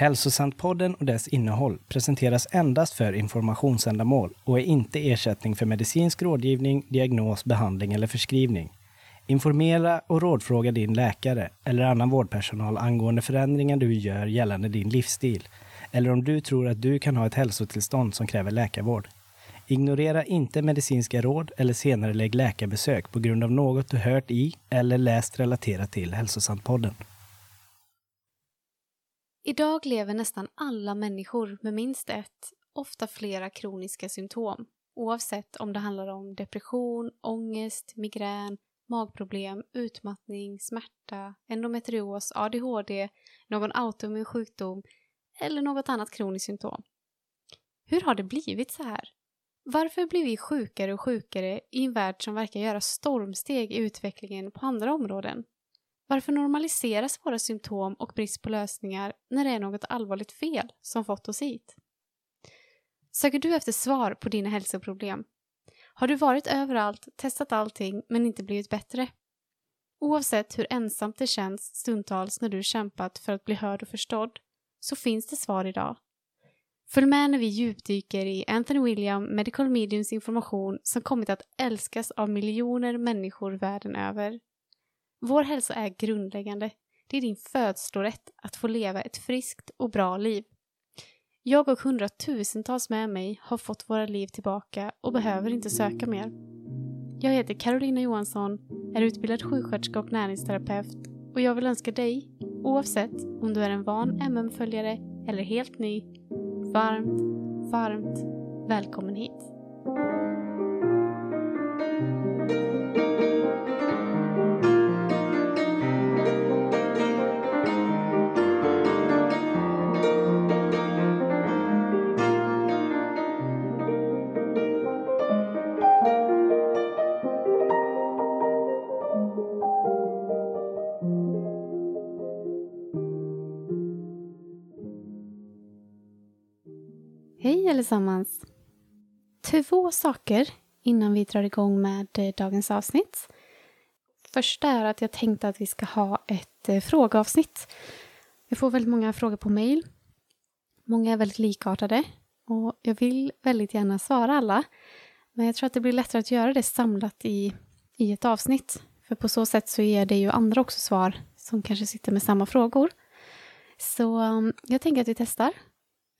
Hälsosantpodden och dess innehåll presenteras endast för informationsändamål och är inte ersättning för medicinsk rådgivning, diagnos, behandling eller förskrivning. Informera och rådfråga din läkare eller annan vårdpersonal angående förändringar du gör gällande din livsstil eller om du tror att du kan ha ett hälsotillstånd som kräver läkarvård. Ignorera inte medicinska råd eller senare lägg läkarbesök på grund av något du hört i eller läst relaterat till Hälsosantpodden. Idag lever nästan alla människor med minst ett, ofta flera kroniska symptom, oavsett om det handlar om depression, ångest, migrän, magproblem, utmattning, smärta, endometrios, ADHD, någon autoimmun sjukdom eller något annat kroniskt symptom. Hur har det blivit så här? Varför blir vi sjukare och sjukare i en värld som verkar göra stormsteg i utvecklingen på andra områden? Varför normaliseras våra symptom och brist på lösningar när det är något allvarligt fel som fått oss hit? Söker du efter svar på dina hälsoproblem? Har du varit överallt, testat allting men inte blivit bättre? Oavsett hur ensamt det känns stundtals när du kämpat för att bli hörd och förstådd så finns det svar idag. Följ med när vi djupdyker i Anthony William Medical Mediums information som kommit att älskas av miljoner människor världen över. Vår hälsa är grundläggande. Det är din födslorätt att få leva ett friskt och bra liv. Jag och hundratusentals med mig har fått våra liv tillbaka och behöver inte söka mer. Jag heter Carolina Johansson, är utbildad sjuksköterska och näringsterapeut och jag vill önska dig, oavsett om du är en van MM-följare eller helt ny, varmt, varmt välkommen hit. Tillsammans! Två saker innan vi drar igång med eh, dagens avsnitt. Första är att jag tänkte att vi ska ha ett eh, frågeavsnitt. Jag får väldigt många frågor på mail. Många är väldigt likartade och jag vill väldigt gärna svara alla. Men jag tror att det blir lättare att göra det samlat i, i ett avsnitt. För på så sätt så ger det ju andra också svar som kanske sitter med samma frågor. Så mm, jag tänker att vi testar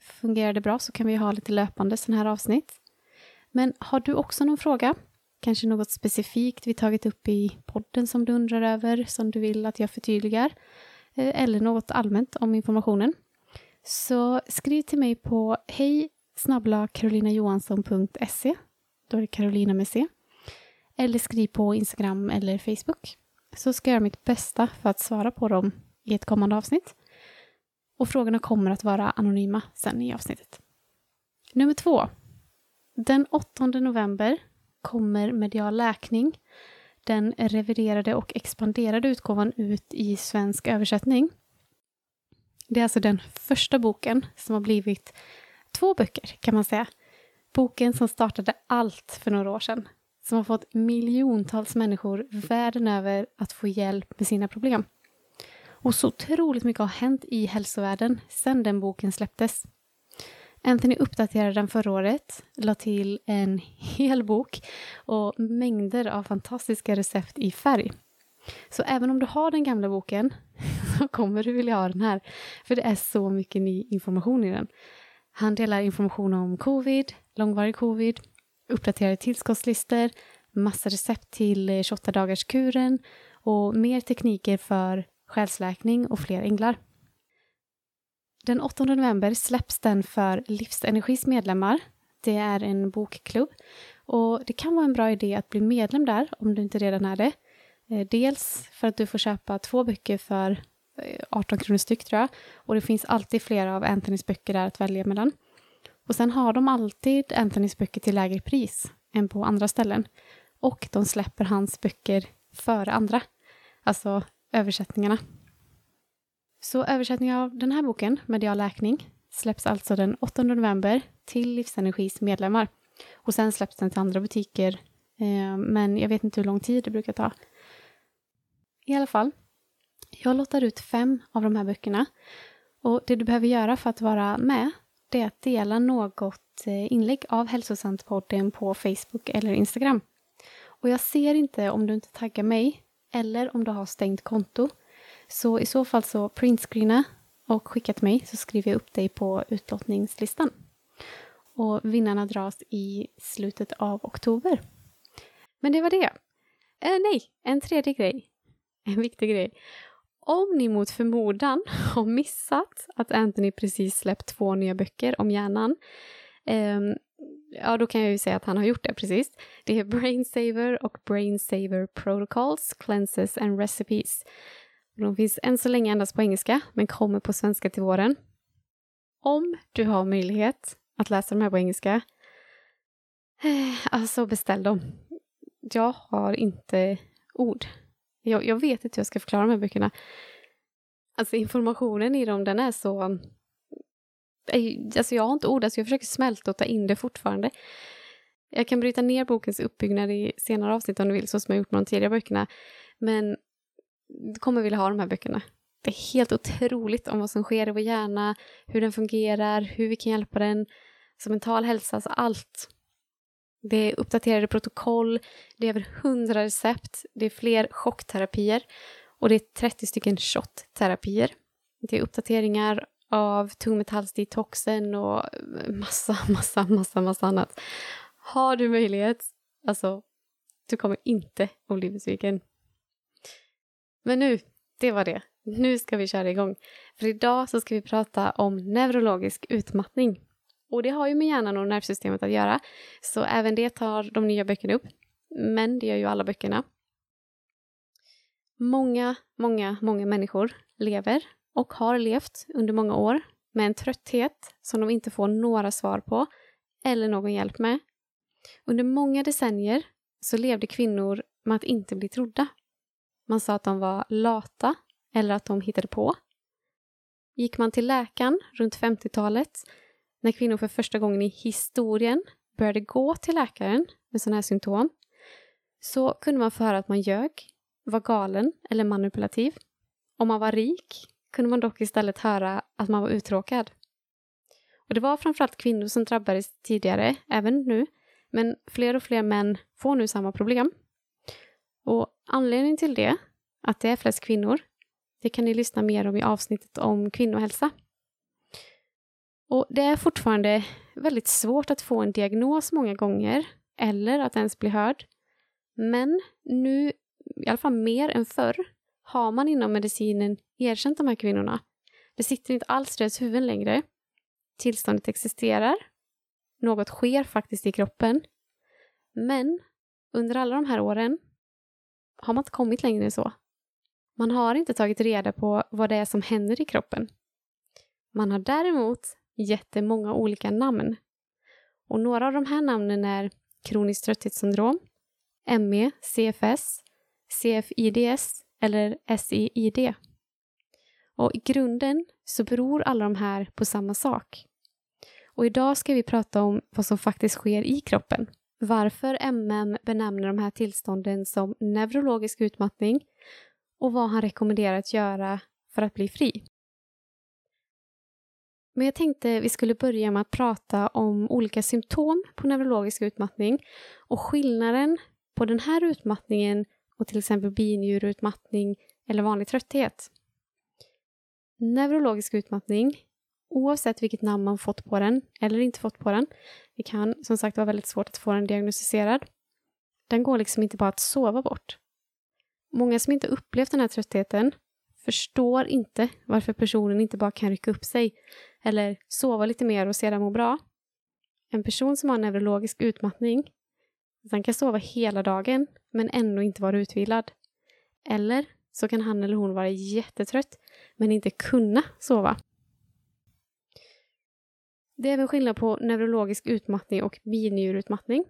Fungerar det bra så kan vi ha lite löpande sådana här avsnitt. Men har du också någon fråga? Kanske något specifikt vi tagit upp i podden som du undrar över, som du vill att jag förtydligar? Eh, eller något allmänt om informationen? Så skriv till mig på hej karolinajohansson.se Då är det karolina med C. Eller skriv på Instagram eller Facebook. Så ska jag göra mitt bästa för att svara på dem i ett kommande avsnitt. Och frågorna kommer att vara anonyma sen i avsnittet. Nummer två. Den 8 november kommer Medial läkning, den reviderade och expanderade utgåvan ut i svensk översättning. Det är alltså den första boken som har blivit två böcker kan man säga. Boken som startade allt för några år sedan. Som har fått miljontals människor världen över att få hjälp med sina problem. Och så otroligt mycket har hänt i hälsovärlden sedan den boken släpptes. Anthony uppdaterade den förra året, la till en hel bok och mängder av fantastiska recept i färg. Så även om du har den gamla boken så kommer du vilja ha den här, för det är så mycket ny information i den. Han delar information om covid, långvarig covid, uppdaterade tillskottslistor, massa recept till 28 dagars kuren och mer tekniker för själsläkning och fler änglar. Den 8 november släpps den för Livsenergis medlemmar. Det är en bokklubb och det kan vara en bra idé att bli medlem där om du inte redan är det. Eh, dels för att du får köpa två böcker för eh, 18 kronor styck tror jag och det finns alltid flera av Anthonys böcker där att välja mellan. Och sen har de alltid Anthonys böcker till lägre pris än på andra ställen. Och de släpper hans böcker före andra. Alltså översättningarna. Så översättningen av den här boken, Medial läkning, släpps alltså den 8 november till Livsenergis medlemmar. Och sen släpps den till andra butiker, eh, men jag vet inte hur lång tid det brukar ta. I alla fall, jag lottar ut fem av de här böckerna Och det du behöver göra för att vara med, det är att dela något eh, inlägg av Hälsosamt-podden på Facebook eller Instagram. Och jag ser inte om du inte taggar mig eller om du har stängt konto. Så i så fall så printscreena och skicka till mig så skriver jag upp dig på utlottningslistan. Och vinnarna dras i slutet av oktober. Men det var det. Eh, nej, en tredje grej. En viktig grej. Om ni mot förmodan har missat att Anthony precis släppt två nya böcker om hjärnan, eh, ja då kan jag ju säga att han har gjort det precis. Det är Brainsaver och Brainsaver Protocols, Cleanses and Recipes. De finns än så länge endast på engelska, men kommer på svenska till våren. Om du har möjlighet att läsa de här på engelska, eh, alltså beställ dem. Jag har inte ord. Jag, jag vet inte hur jag ska förklara de här böckerna. Alltså informationen i dem, den är så... Eh, alltså jag har inte ord, alltså jag försöker smälta och ta in det fortfarande. Jag kan bryta ner bokens uppbyggnad i senare avsnitt om du vill, så som jag gjort med de tidigare böckerna. Men du kommer vilja ha de här böckerna. Det är helt otroligt om vad som sker i vår hjärna, hur den fungerar, hur vi kan hjälpa den, som mental hälsa, alltså allt. Det är uppdaterade protokoll, det är över hundra recept, det är fler chockterapier och det är 30 stycken shot-terapier. Det är uppdateringar av tungmetallsdetoxen och massa, massa, massa, massa annat. Har du möjlighet, alltså, du kommer inte att bli besviken. Men nu, det var det. Nu ska vi köra igång. För idag så ska vi prata om neurologisk utmattning. Och det har ju med hjärnan och nervsystemet att göra, så även det tar de nya böckerna upp. Men det gör ju alla böckerna. Många, många, många människor lever och har levt under många år med en trötthet som de inte får några svar på eller någon hjälp med. Under många decennier så levde kvinnor med att inte bli trodda. Man sa att de var lata eller att de hittade på. Gick man till läkaren runt 50-talet när kvinnor för första gången i historien började gå till läkaren med sådana här symptom så kunde man få höra att man ljög, var galen eller manipulativ. Om man var rik kunde man dock istället höra att man var uttråkad. Och det var framförallt kvinnor som drabbades tidigare, även nu, men fler och fler män får nu samma problem. Och anledningen till det, att det är flest kvinnor, det kan ni lyssna mer om i avsnittet om kvinnohälsa. Och det är fortfarande väldigt svårt att få en diagnos många gånger, eller att ens bli hörd. Men nu, i alla fall mer än förr, har man inom medicinen erkänt de här kvinnorna. Det sitter inte alls i deras huvuden längre. Tillståndet existerar. Något sker faktiskt i kroppen. Men under alla de här åren har man inte kommit längre än så. Man har inte tagit reda på vad det är som händer i kroppen. Man har däremot gett det många olika namn. Och några av de här namnen är kroniskt trötthetssyndrom, ME, CFS, CFIDS eller SIID. Och i grunden så beror alla de här på samma sak. Och idag ska vi prata om vad som faktiskt sker i kroppen. Varför MM benämner de här tillstånden som neurologisk utmattning och vad han rekommenderar att göra för att bli fri. Men jag tänkte vi skulle börja med att prata om olika symptom på neurologisk utmattning och skillnaden på den här utmattningen och till exempel binjureutmattning eller vanlig trötthet. Neurologisk utmattning, oavsett vilket namn man fått på den eller inte fått på den, det kan som sagt vara väldigt svårt att få den diagnostiserad. Den går liksom inte bara att sova bort. Många som inte upplevt den här tröttheten förstår inte varför personen inte bara kan rycka upp sig eller sova lite mer och sedan må bra. En person som har neurologisk utmattning han kan sova hela dagen men ändå inte vara utvilad. Eller så kan han eller hon vara jättetrött men inte kunna sova. Det är även skillnad på neurologisk utmattning och binjureutmattning.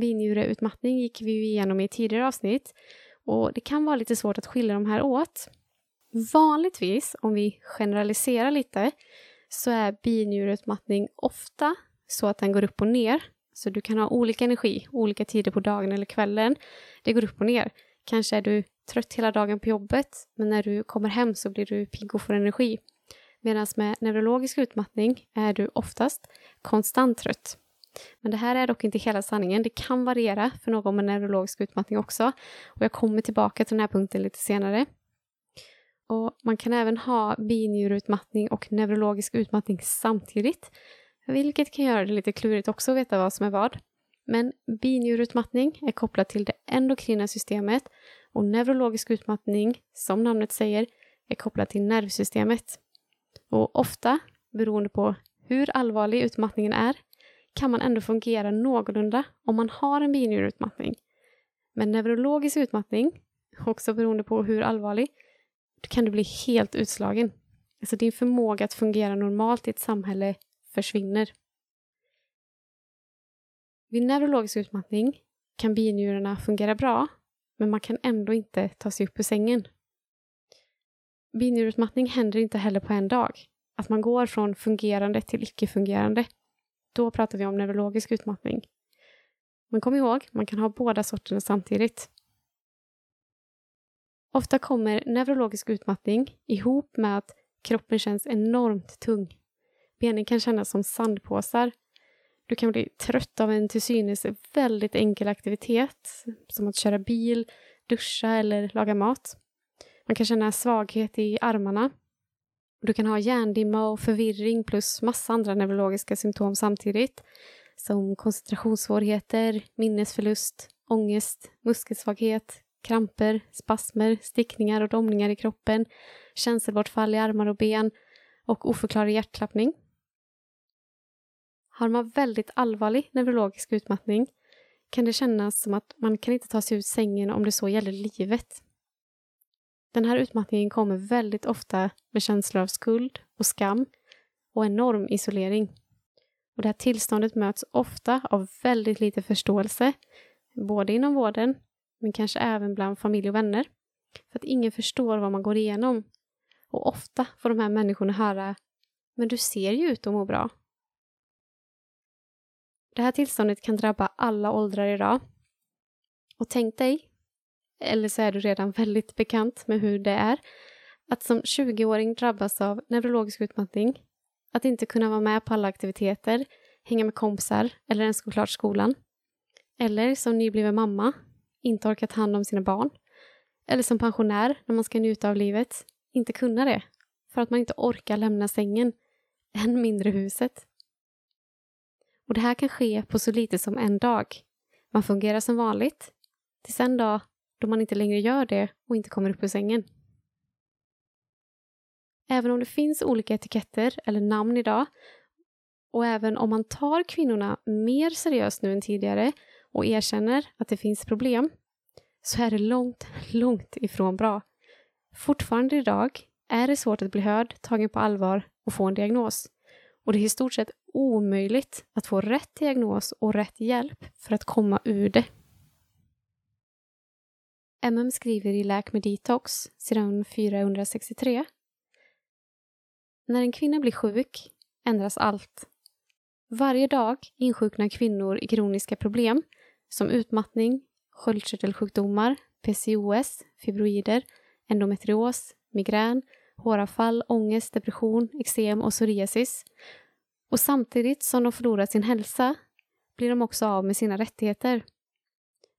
Binjureutmattning gick vi igenom i ett tidigare avsnitt och det kan vara lite svårt att skilja de här åt. Vanligtvis, om vi generaliserar lite, så är binjureutmattning ofta så att den går upp och ner. Så du kan ha olika energi, olika tider på dagen eller kvällen. Det går upp och ner. Kanske är du trött hela dagen på jobbet, men när du kommer hem så blir du pigg och får energi. Medan med neurologisk utmattning är du oftast konstant trött. Men det här är dock inte hela sanningen. Det kan variera för någon med neurologisk utmattning också. Och jag kommer tillbaka till den här punkten lite senare. Och Man kan även ha binjurutmattning och neurologisk utmattning samtidigt, vilket kan göra det lite klurigt också att veta vad som är vad. Men binjurutmattning är kopplat till det endokrina systemet och neurologisk utmattning, som namnet säger, är kopplat till nervsystemet. Och ofta, beroende på hur allvarlig utmattningen är, kan man ändå fungera någorlunda om man har en binjurutmattning. Men neurologisk utmattning, också beroende på hur allvarlig, då kan du bli helt utslagen. Alltså din förmåga att fungera normalt i ett samhälle försvinner. Vid neurologisk utmattning kan binjurarna fungera bra, men man kan ändå inte ta sig upp ur sängen. Binjurutmattning händer inte heller på en dag. Att man går från fungerande till icke-fungerande. Då pratar vi om neurologisk utmattning. Men kom ihåg, man kan ha båda sorterna samtidigt. Ofta kommer neurologisk utmattning ihop med att kroppen känns enormt tung. Benen kan kännas som sandpåsar. Du kan bli trött av en till synes väldigt enkel aktivitet, som att köra bil, duscha eller laga mat. Man kan känna svaghet i armarna. Du kan ha hjärndimma och förvirring plus massa andra neurologiska symptom samtidigt, som koncentrationssvårigheter, minnesförlust, ångest, muskelsvaghet, kramper, spasmer, stickningar och domningar i kroppen, känselbortfall i armar och ben och oförklarlig hjärtklappning. Har man väldigt allvarlig neurologisk utmattning kan det kännas som att man kan inte ta sig ur sängen om det så gäller livet. Den här utmattningen kommer väldigt ofta med känslor av skuld och skam och enorm isolering. Och det här tillståndet möts ofta av väldigt lite förståelse, både inom vården men kanske även bland familj och vänner. För att ingen förstår vad man går igenom. Och ofta får de här människorna höra Men du ser ju ut att må bra. Det här tillståndet kan drabba alla åldrar idag. Och tänk dig, eller så är du redan väldigt bekant med hur det är, att som 20-åring drabbas av neurologisk utmattning, att inte kunna vara med på alla aktiviteter, hänga med kompisar eller ens gå klart skolan. Eller som nybliven mamma inte orkat ta hand om sina barn. Eller som pensionär, när man ska njuta av livet, inte kunna det. För att man inte orkar lämna sängen, än mindre huset. Och det här kan ske på så lite som en dag. Man fungerar som vanligt, tills en dag då man inte längre gör det och inte kommer upp ur sängen. Även om det finns olika etiketter eller namn idag och även om man tar kvinnorna mer seriöst nu än tidigare och erkänner att det finns problem så är det långt, långt ifrån bra. Fortfarande idag är det svårt att bli hörd, tagen på allvar och få en diagnos. Och det är i stort sett omöjligt att få rätt diagnos och rätt hjälp för att komma ur det. MM skriver i Läk med detox, sidan 463. När en kvinna blir sjuk ändras allt. Varje dag insjuknar kvinnor i kroniska problem som utmattning, sköldkörtelsjukdomar, PCOS, fibroider, endometrios, migrän, håravfall, ångest, depression, eksem och psoriasis. Och samtidigt som de förlorar sin hälsa blir de också av med sina rättigheter.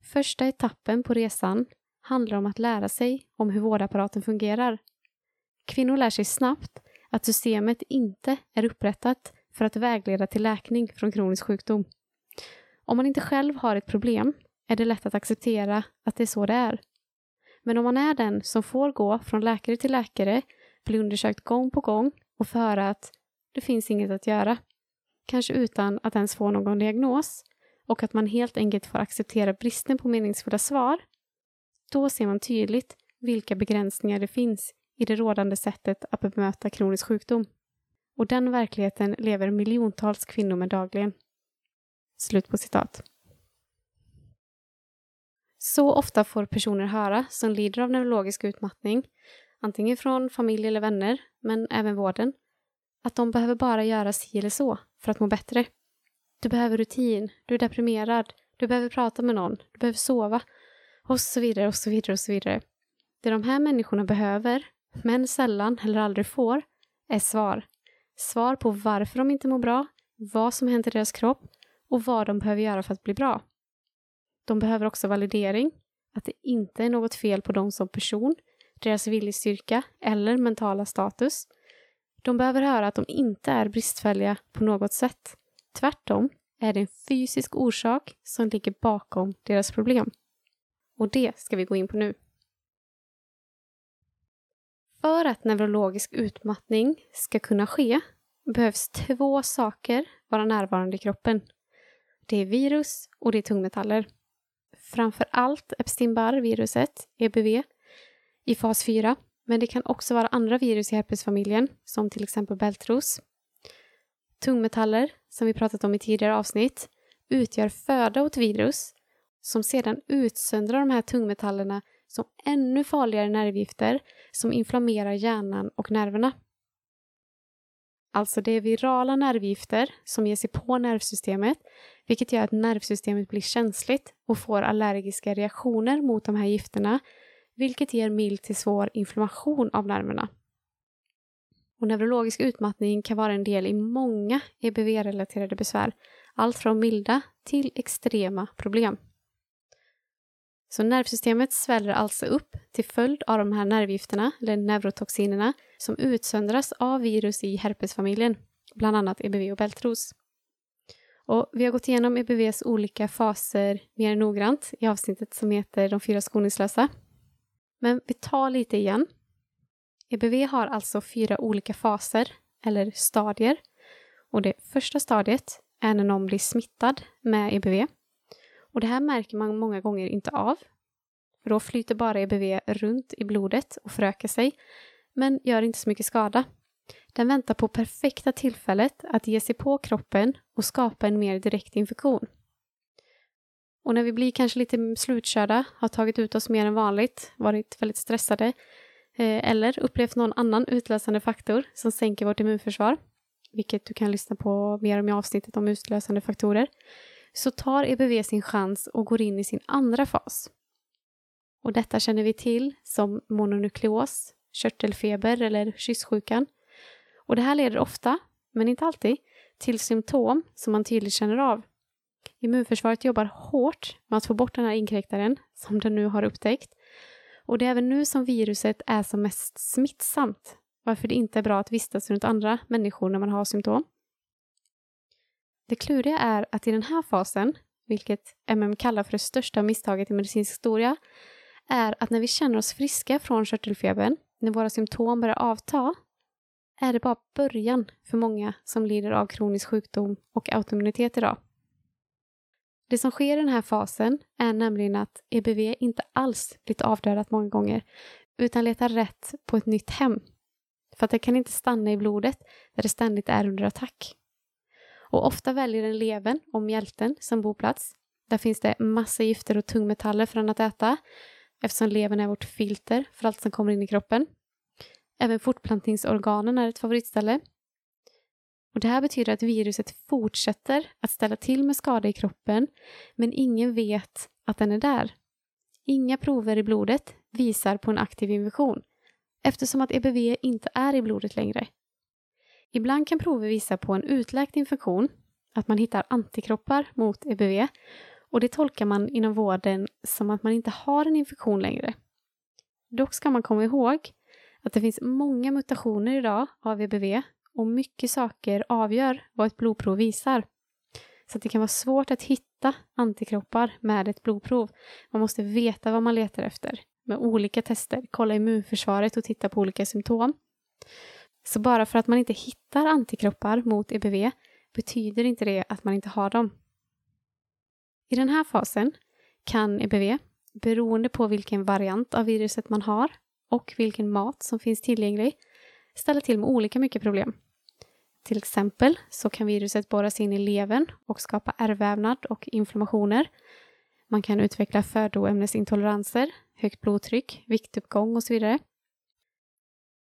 Första etappen på resan handlar om att lära sig om hur vårdapparaten fungerar. Kvinnor lär sig snabbt att systemet inte är upprättat för att vägleda till läkning från kronisk sjukdom. Om man inte själv har ett problem är det lätt att acceptera att det är så det är. Men om man är den som får gå från läkare till läkare, bli undersökt gång på gång och få höra att det finns inget att göra, kanske utan att ens få någon diagnos, och att man helt enkelt får acceptera bristen på meningsfulla svar, då ser man tydligt vilka begränsningar det finns i det rådande sättet att bemöta kronisk sjukdom. Och den verkligheten lever miljontals kvinnor med dagligen. Slut på citat. Så ofta får personer höra som lider av neurologisk utmattning, antingen från familj eller vänner, men även vården, att de behöver bara göra si eller så för att må bättre. Du behöver rutin, du är deprimerad, du behöver prata med någon, du behöver sova och så vidare och så vidare och så vidare. Det de här människorna behöver, men sällan eller aldrig får, är svar. Svar på varför de inte mår bra, vad som hänt i deras kropp och vad de behöver göra för att bli bra. De behöver också validering, att det inte är något fel på dem som person, deras viljestyrka eller mentala status. De behöver höra att de inte är bristfälliga på något sätt. Tvärtom är det en fysisk orsak som ligger bakom deras problem. Och det ska vi gå in på nu. För att neurologisk utmattning ska kunna ske behövs två saker vara närvarande i kroppen. Det är virus och det är tungmetaller. Framför allt Epstein-Barr-viruset, EBV, i fas 4, men det kan också vara andra virus i herpesfamiljen, som till exempel bältros. Tungmetaller, som vi pratat om i tidigare avsnitt, utgör föda åt virus som sedan utsöndrar de här tungmetallerna som ännu farligare nervgifter som inflammerar hjärnan och nerverna. Alltså det är virala nervgifter som ger sig på nervsystemet vilket gör att nervsystemet blir känsligt och får allergiska reaktioner mot de här gifterna vilket ger mild till svår inflammation av nerverna. Och neurologisk utmattning kan vara en del i många EBV-relaterade besvär, allt från milda till extrema problem. Så nervsystemet sväller alltså upp till följd av de här nervgifterna, eller neurotoxinerna, som utsöndras av virus i herpesfamiljen, bland annat EBV och bältros. Och vi har gått igenom EBVs olika faser mer noggrant i avsnittet som heter De fyra skoningslösa. Men vi tar lite igen. EBV har alltså fyra olika faser, eller stadier. Och det första stadiet är när någon blir smittad med EBV. Och det här märker man många gånger inte av. För då flyter bara EBV runt i blodet och förökar sig, men gör inte så mycket skada. Den väntar på perfekta tillfället att ge sig på kroppen och skapa en mer direkt infektion. Och när vi blir kanske lite slutkörda, har tagit ut oss mer än vanligt, varit väldigt stressade eh, eller upplevt någon annan utlösande faktor som sänker vårt immunförsvar, vilket du kan lyssna på mer om i avsnittet om utlösande faktorer, så tar EBV sin chans och går in i sin andra fas. Och detta känner vi till som mononukleos, körtelfeber eller kyssjukan. Och det här leder ofta, men inte alltid, till symptom som man tydligt känner av. Immunförsvaret jobbar hårt med att få bort den här inkräktaren, som den nu har upptäckt. Och det är även nu som viruset är som mest smittsamt, varför det inte är bra att vistas runt andra människor när man har symptom. Det kluriga är att i den här fasen, vilket MM kallar för det största misstaget i medicinsk historia, är att när vi känner oss friska från körtelfebern, när våra symptom börjar avta, är det bara början för många som lider av kronisk sjukdom och autoimmunitet idag. Det som sker i den här fasen är nämligen att EBV inte alls blivit avdödat många gånger, utan letar rätt på ett nytt hem. För att det kan inte stanna i blodet där det ständigt är under attack. Och ofta väljer den levern och mjälten som boplats. Där finns det massa gifter och tungmetaller för den att äta eftersom levern är vårt filter för allt som kommer in i kroppen. Även fortplantningsorganen är ett favoritställe. Och det här betyder att viruset fortsätter att ställa till med skada i kroppen men ingen vet att den är där. Inga prover i blodet visar på en aktiv infektion eftersom att EBV inte är i blodet längre. Ibland kan prover visa på en utläkt infektion, att man hittar antikroppar mot EBV och det tolkar man inom vården som att man inte har en infektion längre. Dock ska man komma ihåg att det finns många mutationer idag av EBV och mycket saker avgör vad ett blodprov visar. Så det kan vara svårt att hitta antikroppar med ett blodprov. Man måste veta vad man letar efter med olika tester, kolla immunförsvaret och titta på olika symptom. Så bara för att man inte hittar antikroppar mot EBV betyder inte det att man inte har dem. I den här fasen kan EBV, beroende på vilken variant av viruset man har och vilken mat som finns tillgänglig, ställa till med olika mycket problem. Till exempel så kan viruset borras in i levern och skapa ärrvävnad och inflammationer. Man kan utveckla födoämnesintoleranser, högt blodtryck, viktuppgång och så vidare.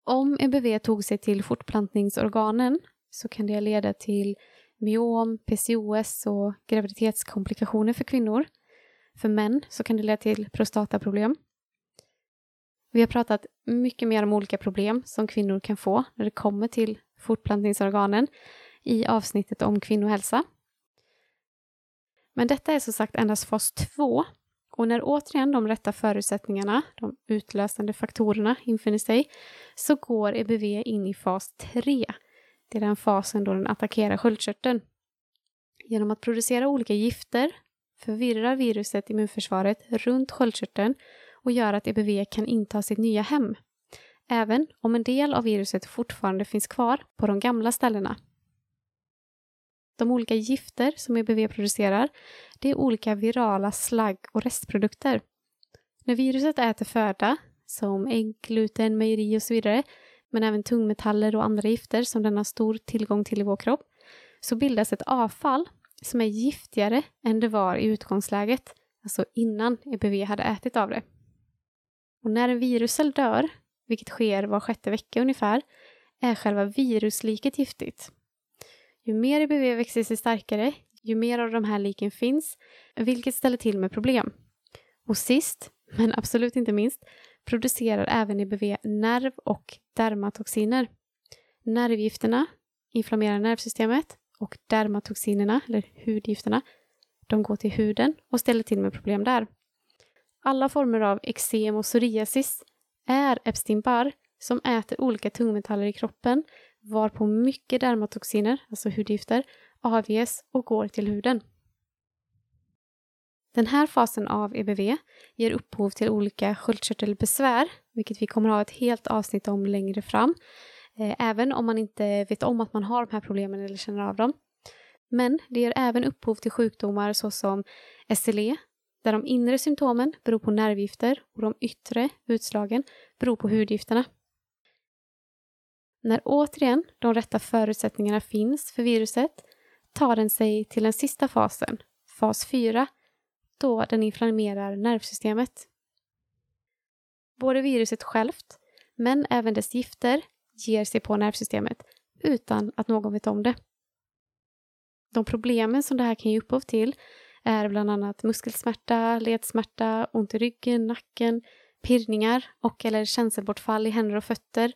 Om EBV tog sig till fortplantningsorganen så kan det leda till myom, PCOS och graviditetskomplikationer för kvinnor. För män så kan det leda till prostataproblem. Vi har pratat mycket mer om olika problem som kvinnor kan få när det kommer till fortplantningsorganen i avsnittet om kvinnohälsa. Men detta är som sagt endast fas 2 och när återigen de rätta förutsättningarna, de utlösande faktorerna, infinner sig så går EBV in i fas 3. Det är den fasen då den attackerar sköldkörteln. Genom att producera olika gifter förvirrar viruset immunförsvaret runt sköldkörteln och gör att EBV kan inta sitt nya hem. Även om en del av viruset fortfarande finns kvar på de gamla ställena. De olika gifter som EBV producerar, det är olika virala slagg och restprodukter. När viruset äter föda, som ägg, gluten, mejeri och så vidare, men även tungmetaller och andra gifter som den har stor tillgång till i vår kropp, så bildas ett avfall som är giftigare än det var i utgångsläget, alltså innan EBV hade ätit av det. Och när en viruscell dör, vilket sker var sjätte vecka ungefär, är själva virusliket giftigt. Ju mer EBV växer sig starkare, ju mer av de här liken finns, vilket ställer till med problem. Och sist, men absolut inte minst, producerar även EBV nerv och dermatoxiner. Nervgifterna inflammerar nervsystemet och dermatoxinerna, eller hudgifterna, de går till huden och ställer till med problem där. Alla former av eksem och psoriasis är Epstein-Barr som äter olika tungmetaller i kroppen varpå mycket dermatoxiner, alltså hudgifter, avges och går till huden. Den här fasen av EBV ger upphov till olika sköldkörtelbesvär, vilket vi kommer att ha ett helt avsnitt om längre fram, eh, även om man inte vet om att man har de här problemen eller känner av dem. Men det ger även upphov till sjukdomar såsom SLE, där de inre symptomen beror på nervgifter och de yttre utslagen beror på hudgifterna. När återigen de rätta förutsättningarna finns för viruset tar den sig till den sista fasen, fas 4, då den inflammerar nervsystemet. Både viruset självt, men även dess gifter, ger sig på nervsystemet utan att någon vet om det. De problemen som det här kan ge upphov till är bland annat muskelsmärta, ledsmärta, ont i ryggen, nacken, pirrningar och eller känselbortfall i händer och fötter,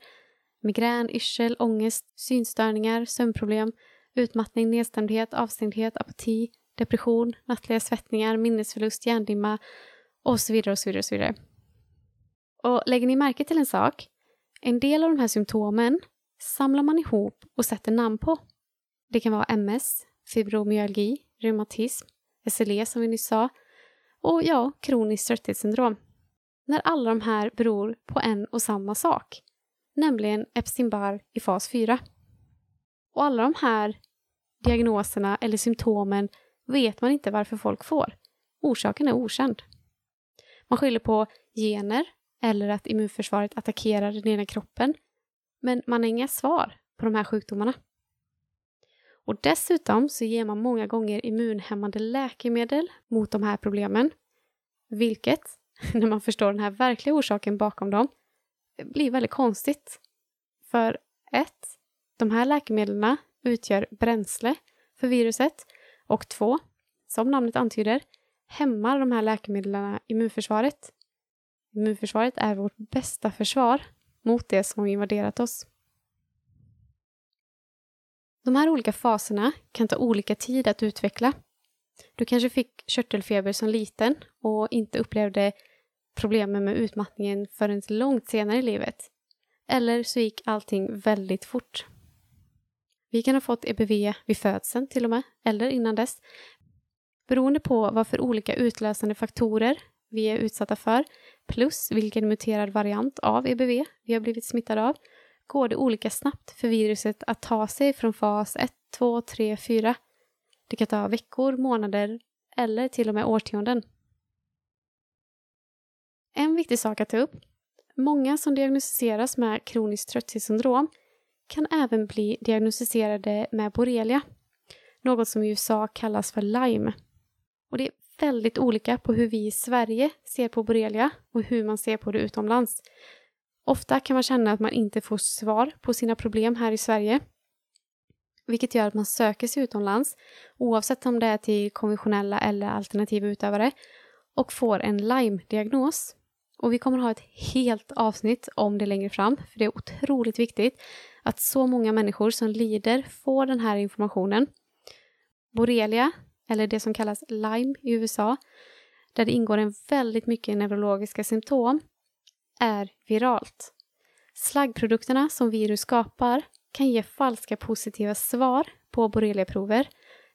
migrän, yrsel, ångest, synstörningar, sömnproblem, utmattning, nedstämdhet, avstängdhet, apati, depression, nattliga svettningar, minnesförlust, hjärndimma och så vidare och så vidare. Och så vidare. Och lägger ni märke till en sak? En del av de här symptomen samlar man ihop och sätter namn på. Det kan vara MS, fibromyalgi, reumatism, SLE som vi nyss sa och ja, kroniskt trötthetssyndrom. När alla de här beror på en och samma sak, nämligen Epstein-Barr i fas 4. Och alla de här diagnoserna eller symptomen vet man inte varför folk får. Orsaken är okänd. Man skyller på gener eller att immunförsvaret attackerar den egna kroppen. Men man har inga svar på de här sjukdomarna. Och dessutom så ger man många gånger immunhämmande läkemedel mot de här problemen. Vilket, när man förstår den här verkliga orsaken bakom dem, blir väldigt konstigt. För ett, de här läkemedlen utgör bränsle för viruset och två, som namnet antyder, hämmar de här läkemedlen immunförsvaret. Immunförsvaret är vårt bästa försvar mot det som invaderat oss. De här olika faserna kan ta olika tid att utveckla. Du kanske fick körtelfeber som liten och inte upplevde problemen med utmattningen förrän långt senare i livet. Eller så gick allting väldigt fort. Vi kan ha fått EBV vid födseln till och med, eller innan dess. Beroende på vad för olika utlösande faktorer vi är utsatta för, plus vilken muterad variant av EBV vi har blivit smittade av, går det olika snabbt för viruset att ta sig från fas 1, 2, 3, 4. Det kan ta veckor, månader eller till och med årtionden. En viktig sak att ta upp. Många som diagnostiseras med kroniskt trötthetssyndrom kan även bli diagnostiserade med borrelia, något som i USA kallas för Lyme. Och det är väldigt olika på hur vi i Sverige ser på borrelia och hur man ser på det utomlands. Ofta kan man känna att man inte får svar på sina problem här i Sverige, vilket gör att man söker sig utomlands, oavsett om det är till konventionella eller alternativa utövare, och får en Lyme-diagnos. Och vi kommer ha ett helt avsnitt om det längre fram, för det är otroligt viktigt att så många människor som lider får den här informationen. Borrelia, eller det som kallas Lyme i USA, där det ingår en väldigt mycket neurologiska symptom, är viralt. Slaggprodukterna som virus skapar kan ge falska positiva svar på borreliaprover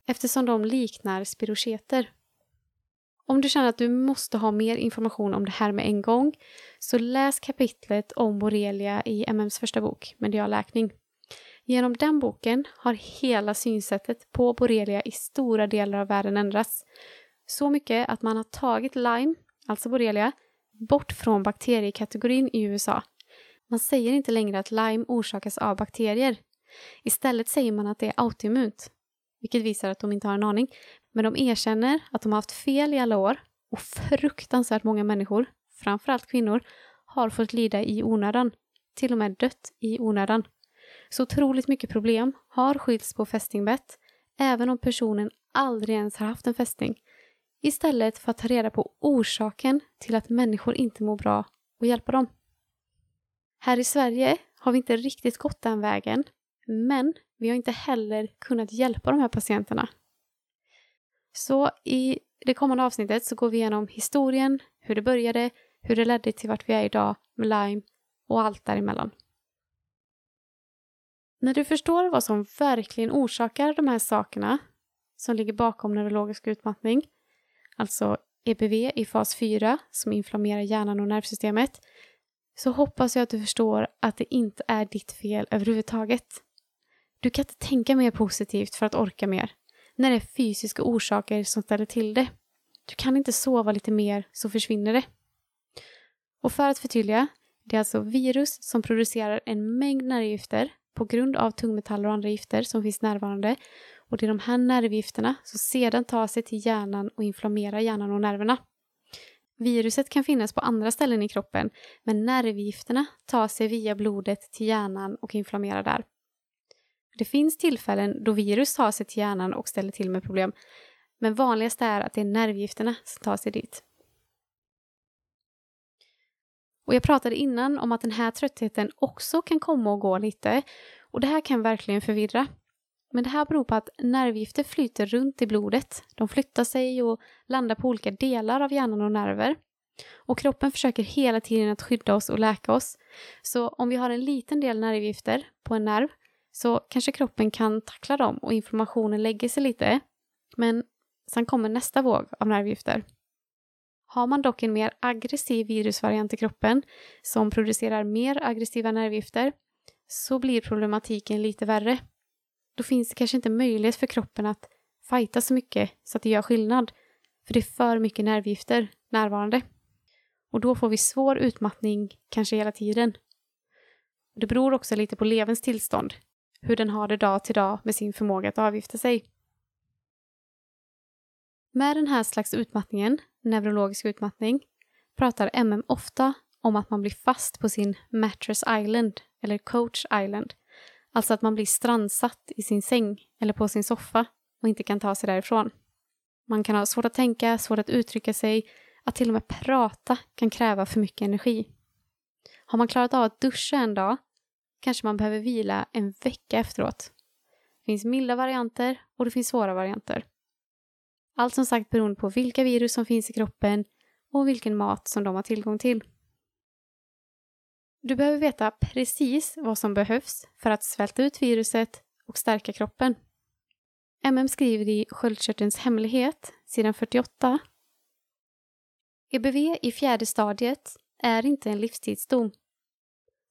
eftersom de liknar spirocheter. Om du känner att du måste ha mer information om det här med en gång så läs kapitlet om borrelia i MMs första bok, Medialläkning. Genom den boken har hela synsättet på borrelia i stora delar av världen ändrats. Så mycket att man har tagit Lyme, alltså borrelia, bort från bakteriekategorin i USA. Man säger inte längre att Lyme orsakas av bakterier. Istället säger man att det är autoimmunt, vilket visar att de inte har en aning. Men de erkänner att de har haft fel i alla år och fruktansvärt många människor, framförallt kvinnor, har fått lida i onödan. Till och med dött i onödan. Så otroligt mycket problem har skylts på fästingbett, även om personen aldrig ens har haft en fästing. Istället för att ta reda på orsaken till att människor inte mår bra och hjälpa dem. Här i Sverige har vi inte riktigt gått den vägen, men vi har inte heller kunnat hjälpa de här patienterna. Så i det kommande avsnittet så går vi igenom historien, hur det började, hur det ledde till vart vi är idag med Lyme och allt däremellan. När du förstår vad som verkligen orsakar de här sakerna som ligger bakom neurologisk utmattning, alltså EBV i fas 4 som inflammerar hjärnan och nervsystemet, så hoppas jag att du förstår att det inte är ditt fel överhuvudtaget. Du kan inte tänka mer positivt för att orka mer, när det är fysiska orsaker som ställer till det. Du kan inte sova lite mer så försvinner det. Och för att förtydliga, det är alltså virus som producerar en mängd nervgifter på grund av tungmetaller och andra gifter som finns närvarande. Och det är de här nervgifterna som sedan tar sig till hjärnan och inflammerar hjärnan och nerverna. Viruset kan finnas på andra ställen i kroppen, men nervgifterna tar sig via blodet till hjärnan och inflammerar där. Det finns tillfällen då virus tar sig till hjärnan och ställer till med problem, men vanligast är att det är nervgifterna som tar sig dit. Och jag pratade innan om att den här tröttheten också kan komma och gå lite och det här kan verkligen förvirra. Men det här beror på att nervgifter flyter runt i blodet. De flyttar sig och landar på olika delar av hjärnan och nerver. Och kroppen försöker hela tiden att skydda oss och läka oss. Så om vi har en liten del nervgifter på en nerv så kanske kroppen kan tackla dem och inflammationen lägger sig lite. Men sen kommer nästa våg av nervgifter. Har man dock en mer aggressiv virusvariant i kroppen som producerar mer aggressiva nervgifter så blir problematiken lite värre. Då finns det kanske inte möjlighet för kroppen att fighta så mycket så att det gör skillnad. För det är för mycket nervgifter närvarande. Och då får vi svår utmattning kanske hela tiden. Det beror också lite på levens tillstånd, hur den har det dag till dag med sin förmåga att avgifta sig. Med den här slags utmattningen, neurologisk utmattning, pratar MM ofta om att man blir fast på sin mattress island eller coach island. Alltså att man blir strandsatt i sin säng eller på sin soffa och inte kan ta sig därifrån. Man kan ha svårt att tänka, svårt att uttrycka sig, att till och med prata kan kräva för mycket energi. Har man klarat av att duscha en dag kanske man behöver vila en vecka efteråt. Det finns milda varianter och det finns svåra varianter. Allt som sagt beroende på vilka virus som finns i kroppen och vilken mat som de har tillgång till. Du behöver veta precis vad som behövs för att svälta ut viruset och stärka kroppen. MM skriver i Sköldkörtelns hemlighet, sidan 48. EBV i fjärde stadiet är inte en livstidsdom.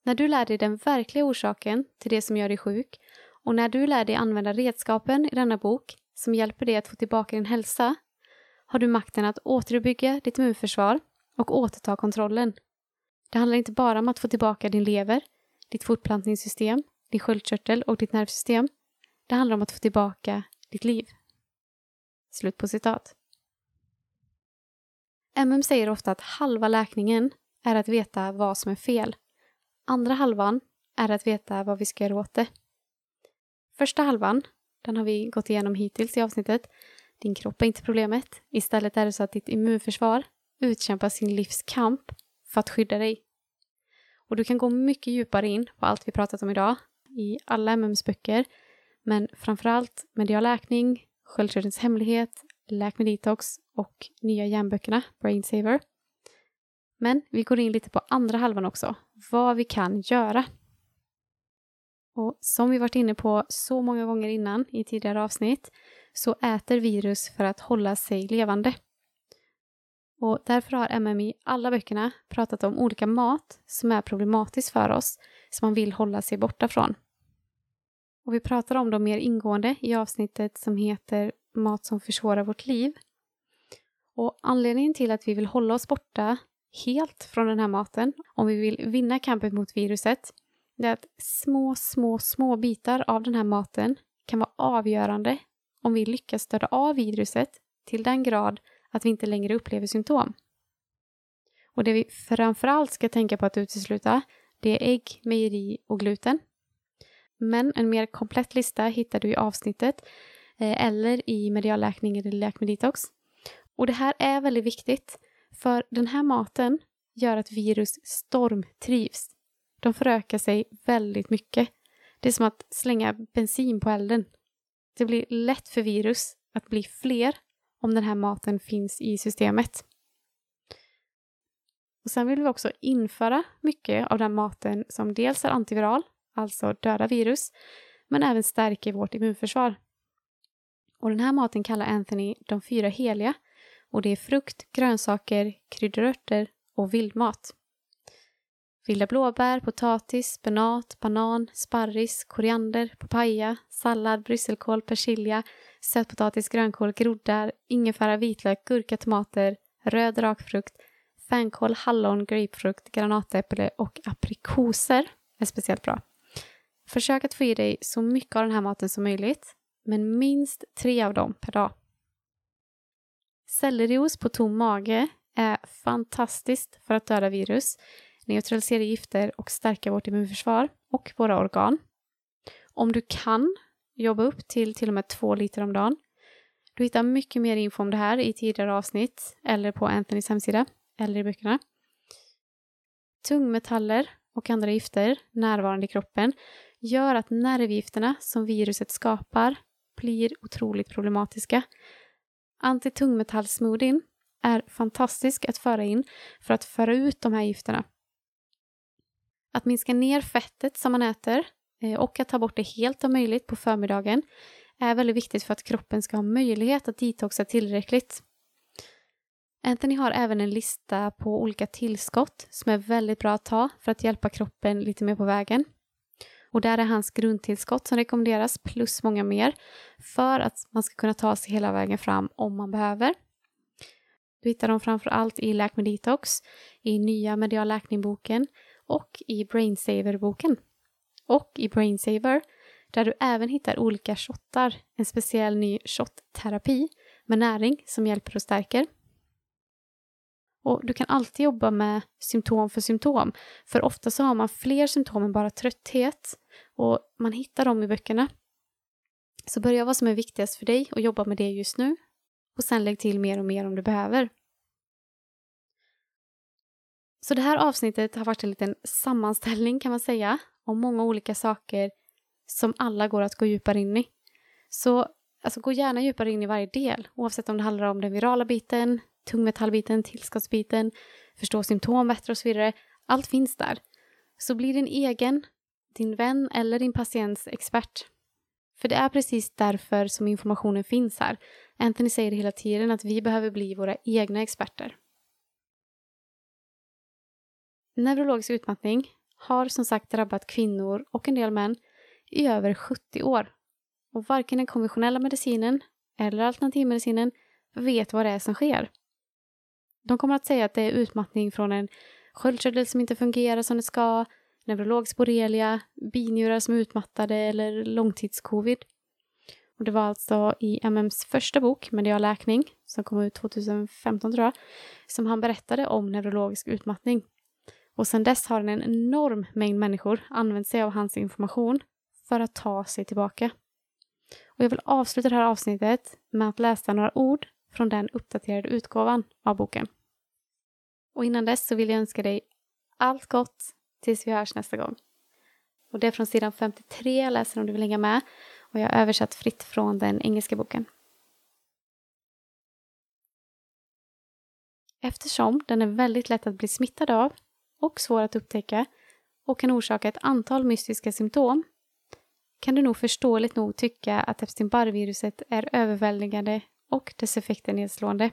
När du lär dig den verkliga orsaken till det som gör dig sjuk och när du lär dig använda redskapen i denna bok som hjälper dig att få tillbaka din hälsa har du makten att återuppbygga ditt immunförsvar och återta kontrollen. Det handlar inte bara om att få tillbaka din lever, ditt fortplantningssystem, din sköldkörtel och ditt nervsystem. Det handlar om att få tillbaka ditt liv. Slut på citat. MM säger ofta att halva läkningen är att veta vad som är fel. Andra halvan är att veta vad vi ska göra åt det. Första halvan, den har vi gått igenom hittills i avsnittet. Din kropp är inte problemet. Istället är det så att ditt immunförsvar utkämpar sin livs kamp för att skydda dig. Och du kan gå mycket djupare in på allt vi pratat om idag i alla MMs böcker, men framförallt medial läkning, sköldkörtelns hemlighet, Läk med detox och nya hjärnböckerna, Brain Saver. Men vi går in lite på andra halvan också, vad vi kan göra. Och som vi varit inne på så många gånger innan i tidigare avsnitt så äter virus för att hålla sig levande. Och därför har MM i alla böckerna pratat om olika mat som är problematiskt för oss, som man vill hålla sig borta från. Och vi pratar om dem mer ingående i avsnittet som heter Mat som försvårar vårt liv. Och anledningen till att vi vill hålla oss borta helt från den här maten, om vi vill vinna kampen mot viruset, det är att små, små, små bitar av den här maten kan vara avgörande om vi lyckas störa av viruset till den grad att vi inte längre upplever symptom. Och det vi framförallt ska tänka på att utesluta, det är ägg, mejeri och gluten. Men en mer komplett lista hittar du i avsnittet eh, eller i medialläkning eller läkmeditox. Och det här är väldigt viktigt, för den här maten gör att virus stormtrivs. De förökar sig väldigt mycket. Det är som att slänga bensin på elden. Det blir lätt för virus att bli fler om den här maten finns i systemet. Och Sen vill vi också införa mycket av den maten som dels är antiviral, alltså döda virus, men även stärker vårt immunförsvar. Och den här maten kallar Anthony de fyra heliga och det är frukt, grönsaker, kryddörter och vildmat. Vilda blåbär, potatis, spenat, banan, sparris, koriander, papaya, sallad, brysselkål, persilja, sötpotatis, grönkål, groddar, ingefära, vitlök, gurka, tomater, röd rakfrukt, fänkål, hallon, grapefrukt, granatäpple och aprikoser är speciellt bra. Försök att få i dig så mycket av den här maten som möjligt, men minst tre av dem per dag. Sellerios på tom mage är fantastiskt för att döda virus, neutralisera gifter och stärka vårt immunförsvar och våra organ. Om du kan, jobba upp till till och med två liter om dagen. Du hittar mycket mer info om det här i tidigare avsnitt eller på Anthonys hemsida eller i böckerna. Tungmetaller och andra gifter närvarande i kroppen gör att nervgifterna som viruset skapar blir otroligt problematiska. Antitungmetallsmoothien är fantastisk att föra in för att föra ut de här gifterna. Att minska ner fettet som man äter eh, och att ta bort det helt om möjligt på förmiddagen är väldigt viktigt för att kroppen ska ha möjlighet att detoxa tillräckligt. Anthony har även en lista på olika tillskott som är väldigt bra att ta för att hjälpa kroppen lite mer på vägen. Och där är hans grundtillskott som rekommenderas plus många mer för att man ska kunna ta sig hela vägen fram om man behöver. Du hittar dem framför allt i Läk med Detox, i nya Medial läkning-boken och i Brainsaver-boken. Och i Brainsaver där du även hittar olika shottar, en speciell ny shot-terapi med näring som hjälper och stärker. Och du kan alltid jobba med symptom för symptom, för ofta så har man fler symptom än bara trötthet och man hittar dem i böckerna. Så börja vad som är viktigast för dig och jobba med det just nu och sen lägg till mer och mer om du behöver. Så det här avsnittet har varit en liten sammanställning kan man säga om många olika saker som alla går att gå djupare in i. Så alltså, gå gärna djupare in i varje del, oavsett om det handlar om den virala biten, tungmetallbiten, tillskottsbiten, förstå symptom bättre och så vidare. Allt finns där. Så bli din egen, din vän eller din patients expert. För det är precis därför som informationen finns här. Anthony säger hela tiden att vi behöver bli våra egna experter. Neurologisk utmattning har som sagt drabbat kvinnor och en del män i över 70 år. Och varken den konventionella medicinen eller alternativmedicinen vet vad det är som sker. De kommer att säga att det är utmattning från en sköldkörtel som inte fungerar som det ska, neurologisk borrelia, binjurar som är utmattade eller långtidscovid. Och det var alltså i MMs första bok, Medial läkning, som kom ut 2015 tror jag, som han berättade om neurologisk utmattning. Och sedan dess har en enorm mängd människor använt sig av hans information för att ta sig tillbaka. Och jag vill avsluta det här avsnittet med att läsa några ord från den uppdaterade utgåvan av boken. Och innan dess så vill jag önska dig allt gott tills vi hörs nästa gång. Och det är från sidan 53 jag läser om du vill hänga med. Och jag har översatt fritt från den engelska boken. Eftersom den är väldigt lätt att bli smittad av och svår att upptäcka och kan orsaka ett antal mystiska symptom kan du nog förståeligt nog tycka att Epstein-Barr-viruset är överväldigande och dess effekter nedslående.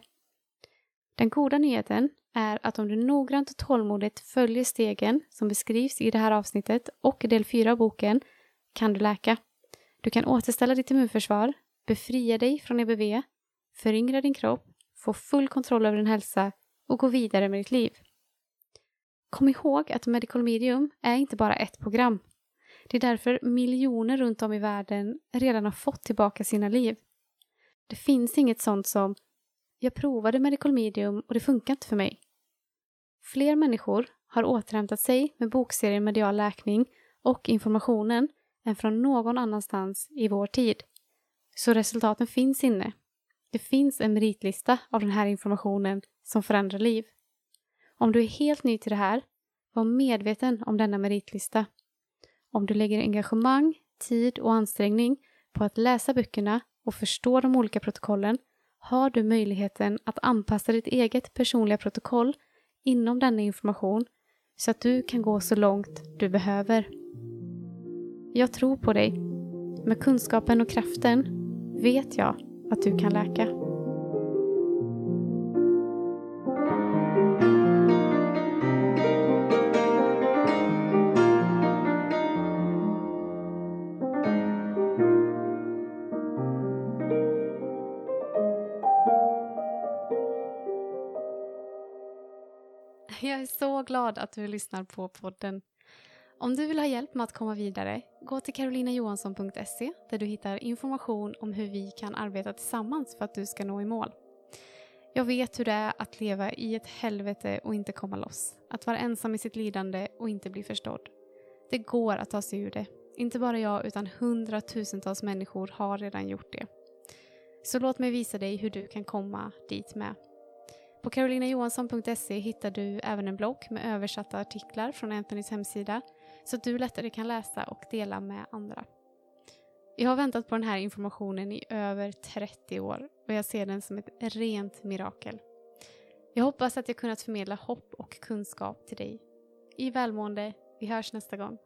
Den goda nyheten är att om du noggrant och tålmodigt följer stegen som beskrivs i det här avsnittet och del 4 av boken kan du läka. Du kan återställa ditt immunförsvar, befria dig från EBV, föryngra din kropp, få full kontroll över din hälsa och gå vidare med ditt liv. Kom ihåg att Medical Medium är inte bara ett program. Det är därför miljoner runt om i världen redan har fått tillbaka sina liv. Det finns inget sånt som “jag provade Medical Medium och det funkar inte för mig”. Fler människor har återhämtat sig med bokserien Medial läkning och informationen än från någon annanstans i vår tid. Så resultaten finns inne. Det finns en meritlista av den här informationen som förändrar liv. Om du är helt ny till det här, var medveten om denna meritlista. Om du lägger engagemang, tid och ansträngning på att läsa böckerna och förstå de olika protokollen har du möjligheten att anpassa ditt eget personliga protokoll inom denna information så att du kan gå så långt du behöver. Jag tror på dig. Med kunskapen och kraften vet jag att du kan läka. Jag är så glad att du lyssnar på podden. Om du vill ha hjälp med att komma vidare, gå till karolinajohansson.se där du hittar information om hur vi kan arbeta tillsammans för att du ska nå i mål. Jag vet hur det är att leva i ett helvete och inte komma loss. Att vara ensam i sitt lidande och inte bli förstådd. Det går att ta sig ur det. Inte bara jag utan hundratusentals människor har redan gjort det. Så låt mig visa dig hur du kan komma dit med. På carolinajohansson.se hittar du även en blogg med översatta artiklar från Anthonys hemsida så att du lättare kan läsa och dela med andra. Jag har väntat på den här informationen i över 30 år och jag ser den som ett rent mirakel. Jag hoppas att jag kunnat förmedla hopp och kunskap till dig. I välmående, vi hörs nästa gång.